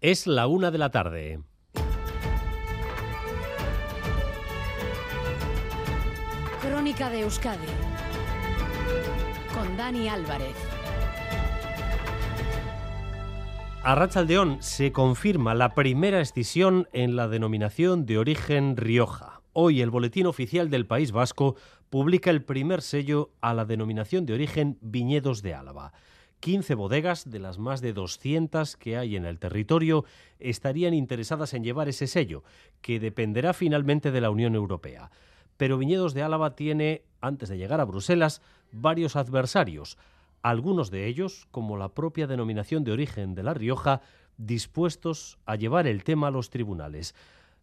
Es la una de la tarde. Crónica de Euskadi con Dani Álvarez. A Rachaldeón se confirma la primera escisión en la denominación de origen Rioja. Hoy el Boletín Oficial del País Vasco publica el primer sello a la denominación de origen Viñedos de Álava. 15 bodegas de las más de 200 que hay en el territorio estarían interesadas en llevar ese sello, que dependerá finalmente de la Unión Europea. Pero Viñedos de Álava tiene, antes de llegar a Bruselas, varios adversarios, algunos de ellos, como la propia denominación de origen de La Rioja, dispuestos a llevar el tema a los tribunales.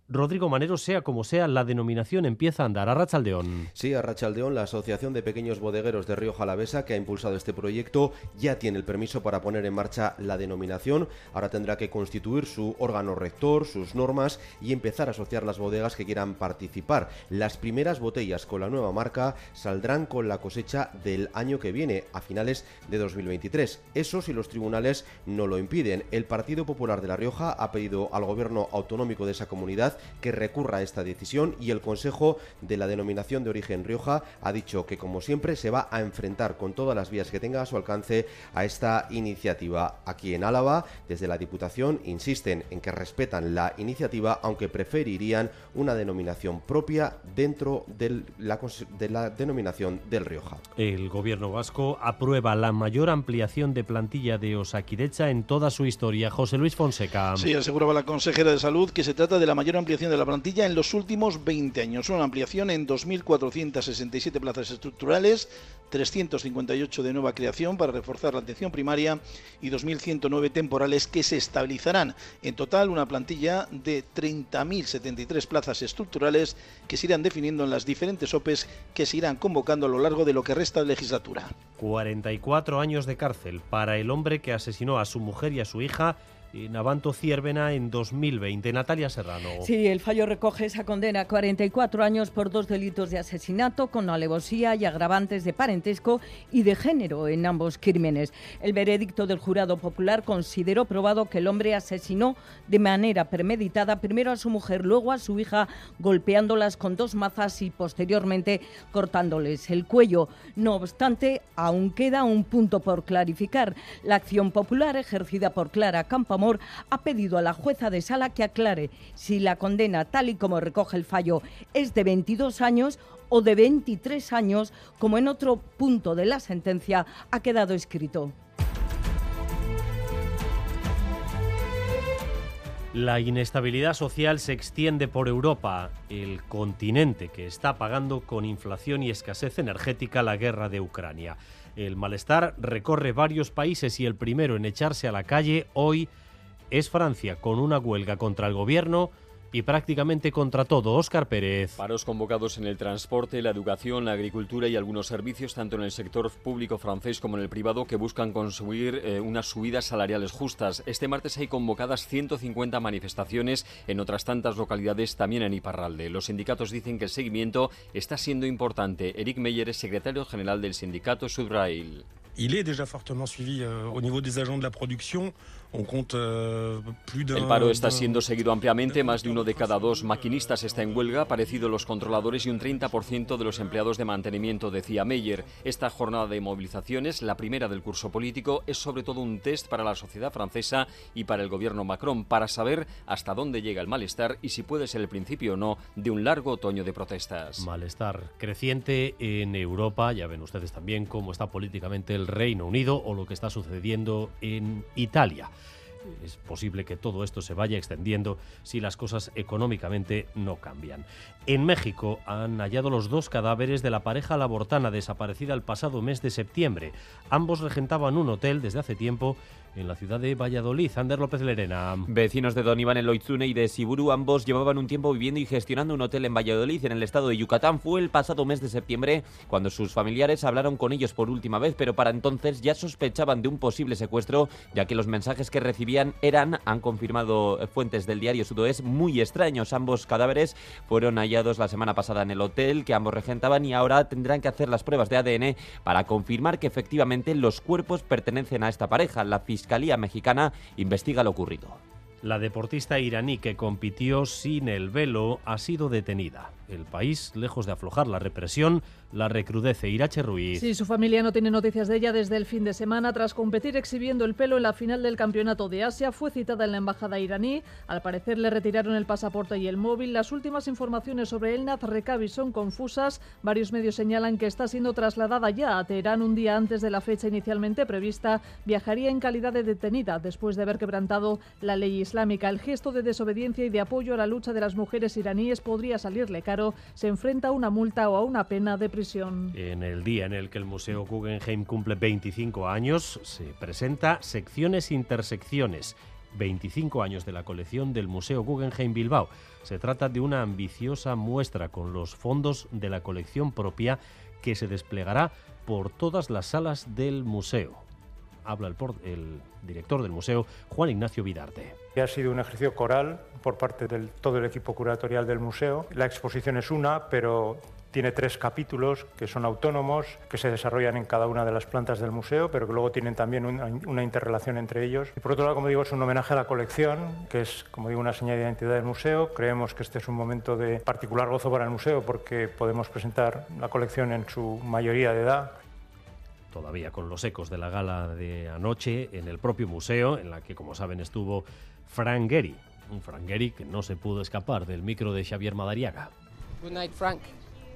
Rodrigo Manero, sea como sea, la denominación empieza a andar. A Rachaldeón. Sí, a Rachaldeón, la Asociación de Pequeños Bodegueros de Río Jalavesa, que ha impulsado este proyecto, ya tiene el permiso para poner en marcha la denominación. Ahora tendrá que constituir su órgano rector, sus normas y empezar a asociar las bodegas que quieran participar. Las primeras botellas con la nueva marca saldrán con la cosecha del año que viene, a finales de 2023. Eso si los tribunales no lo impiden. El Partido Popular de La Rioja ha pedido al gobierno autonómico de esa comunidad que recurra a esta decisión y el Consejo de la Denominación de Origen Rioja ha dicho que, como siempre, se va a enfrentar con todas las vías que tenga a su alcance a esta iniciativa. Aquí en Álava, desde la Diputación, insisten en que respetan la iniciativa, aunque preferirían una denominación propia dentro de la denominación del Rioja. El gobierno vasco aprueba la mayor ampliación de plantilla de Osakidecha en toda su historia. José Luis Fonseca. Sí, aseguraba la consejera de Salud que se trata de la mayor ampliación de la plantilla en los últimos 20 años. Una ampliación en 2.467 plazas estructurales, 358 de nueva creación para reforzar la atención primaria y 2.109 temporales que se estabilizarán. En total, una plantilla de 30.073 plazas estructurales que se irán definiendo en las diferentes OPEs que se irán convocando a lo largo de lo que resta de legislatura. 44 años de cárcel para el hombre que asesinó a su mujer y a su hija Navanto Ciervena en 2020. Natalia Serrano. Sí, el fallo recoge esa condena 44 años por dos delitos de asesinato con alevosía y agravantes de parentesco y de género en ambos crímenes. El veredicto del jurado popular consideró probado que el hombre asesinó de manera premeditada primero a su mujer, luego a su hija, golpeándolas con dos mazas y posteriormente cortándoles el cuello. No obstante, aún queda un punto por clarificar. La acción popular ejercida por Clara Ha pedido a la jueza de sala que aclare si la condena, tal y como recoge el fallo, es de 22 años o de 23 años, como en otro punto de la sentencia ha quedado escrito. La inestabilidad social se extiende por Europa, el continente que está pagando con inflación y escasez energética la guerra de Ucrania. El malestar recorre varios países y el primero en echarse a la calle hoy es Francia, con una huelga contra el gobierno y prácticamente contra todo. Óscar Pérez. Paros convocados en el transporte, la educación, la agricultura y algunos servicios, tanto en el sector público francés como en el privado, que buscan conseguir eh, unas subidas salariales justas. Este martes hay convocadas 150 manifestaciones en otras tantas localidades, también en Iparralde. Los sindicatos dicen que el seguimiento está siendo importante. Eric Meyer es secretario general del sindicato Sudrail. Il est déjà fortement suivi euh, au niveau des agents de la production. Euh, el paro está siendo seguido ampliamente, más de uno de cada dos maquinistas está en huelga, parecido a los controladores y un 30% de los empleados de mantenimiento, decía Meyer. Esta jornada de movilizaciones, la primera del curso político, es sobre todo un test para la sociedad francesa y para el gobierno Macron, para saber hasta dónde llega el malestar y si puede ser el principio o no de un largo otoño de protestas. Malestar creciente en Europa, ya ven ustedes también cómo está políticamente el Reino Unido o lo que está sucediendo en Italia es posible que todo esto se vaya extendiendo si las cosas económicamente no cambian. En México han hallado los dos cadáveres de la pareja labortana desaparecida el pasado mes de septiembre. Ambos regentaban un hotel desde hace tiempo en la ciudad de Valladolid. Ander López Lerena. Vecinos de Don Iván Eloizune y de Siburu, ambos llevaban un tiempo viviendo y gestionando un hotel en Valladolid, en el estado de Yucatán. Fue el pasado mes de septiembre cuando sus familiares hablaron con ellos por última vez, pero para entonces ya sospechaban de un posible secuestro, ya que los mensajes que recibían eran, han confirmado fuentes del diario Sudoest, muy extraños. Ambos cadáveres fueron hallados la semana pasada en el hotel que ambos regentaban y ahora tendrán que hacer las pruebas de ADN para confirmar que efectivamente los cuerpos pertenecen a esta pareja. La Fiscalía Mexicana investiga lo ocurrido. La deportista iraní que compitió sin el velo ha sido detenida. El país, lejos de aflojar la represión, la recrudece. Irache Ruiz. Sí, su familia no tiene noticias de ella desde el fin de semana. Tras competir exhibiendo el pelo en la final del Campeonato de Asia, fue citada en la embajada iraní. Al parecer le retiraron el pasaporte y el móvil. Las últimas informaciones sobre Elnaz Rekabi son confusas. Varios medios señalan que está siendo trasladada ya a Teherán un día antes de la fecha inicialmente prevista. Viajaría en calidad de detenida después de haber quebrantado la ley islámica. El gesto de desobediencia y de apoyo a la lucha de las mujeres iraníes podría salirle caro. Se enfrenta a una multa o a una pena de prisión. En el día en el que el Museo Guggenheim cumple 25 años, se presenta Secciones Intersecciones. 25 años de la colección del Museo Guggenheim Bilbao. Se trata de una ambiciosa muestra con los fondos de la colección propia que se desplegará por todas las salas del museo. Habla el, el director del museo, Juan Ignacio Vidarte. Ha sido un ejercicio coral por parte de todo el equipo curatorial del museo. La exposición es una, pero tiene tres capítulos que son autónomos, que se desarrollan en cada una de las plantas del museo, pero que luego tienen también una, una interrelación entre ellos. Y por otro lado, como digo, es un homenaje a la colección, que es, como digo, una señal de identidad del museo. Creemos que este es un momento de particular gozo para el museo porque podemos presentar la colección en su mayoría de edad. Todavía con los ecos de la gala de anoche en el propio museo, en la que, como saben, estuvo Frank Gehry. Un Frank Gehry que no se pudo escapar del micro de Xavier Madariaga. Good night, Frank.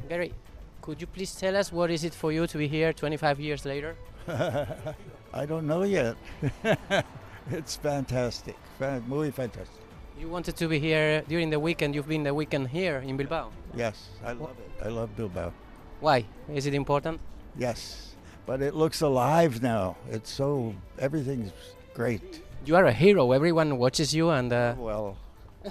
Gary, could you please tell us what is it for you to be here 25 years later? I don't know yet. it's fantastic. Fan- muy fantastic. You wanted to be here during the weekend. You've been the weekend here in Bilbao. Yes, I love it. I love Bilbao. Why? Is it important? Yes, but it looks alive now. It's so, everything's great. You are a hero. Everyone watches you, and uh, Well,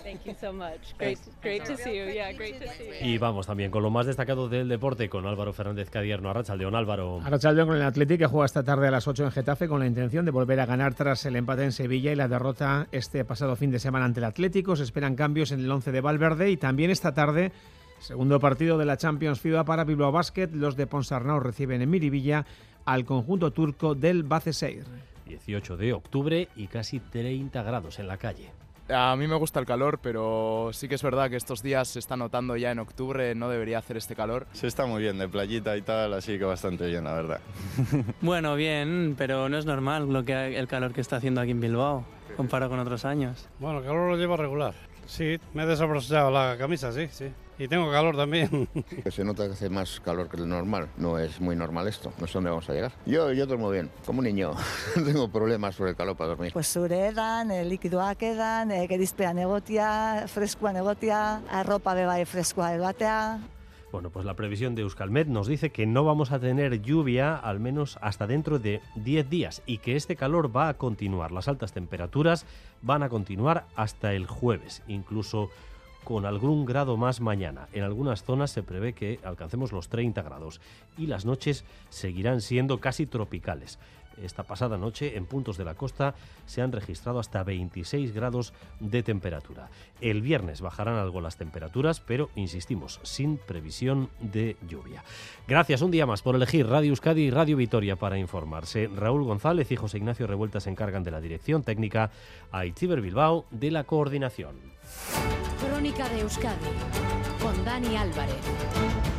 Thank you so much. Great, great to see you. Yeah, great to see you. Y vamos también con lo más destacado del deporte con Álvaro Fernández Cadierno. Arrachaldeón, Álvaro. Arrachaldeón con el Athletic que juega esta tarde a las 8 en Getafe con la intención de volver a ganar tras el empate en Sevilla y la derrota este pasado fin de semana ante el Atlético. Se esperan cambios en el 11 de Valverde y también esta tarde, segundo partido de la Champions FIBA para Bilbao Basket. Los de Ponsarnau reciben en Miribilla al conjunto turco del Baceseir. 18 de octubre y casi 30 grados en la calle. A mí me gusta el calor, pero sí que es verdad que estos días se está notando ya en octubre, no debería hacer este calor. Se está muy bien, de playita y tal, así que bastante bien, la verdad. Bueno, bien, pero no es normal lo que el calor que está haciendo aquí en Bilbao, comparado con otros años. Bueno, el calor lo llevo regular. Sí, me he desabrochado la camisa, sí, sí. Y tengo calor también. Se nota que hace más calor que lo normal. No es muy normal esto. No sé dónde vamos a llegar. Yo, yo duermo bien, como un niño. No tengo problemas sobre el calor para dormir. Pues zure edan, e, likidoak edan, e, gerizpean egotia, freskoan egotia, arropa bebai freskoa ebatea. Bueno, pues la previsión de Euskalmet nos dice que no vamos a tener lluvia al menos hasta dentro de 10 días y que este calor va a continuar. Las altas temperaturas van a continuar hasta el jueves, incluso con algún grado más mañana. En algunas zonas se prevé que alcancemos los 30 grados y las noches seguirán siendo casi tropicales. Esta pasada noche en puntos de la costa se han registrado hasta 26 grados de temperatura. El viernes bajarán algo las temperaturas, pero insistimos, sin previsión de lluvia. Gracias un día más por elegir Radio Euskadi y Radio Vitoria para informarse. Raúl González y José Ignacio Revuelta se encargan de la dirección técnica, a Itziber Bilbao de la coordinación. Crónica de Euskadi con Dani Álvarez.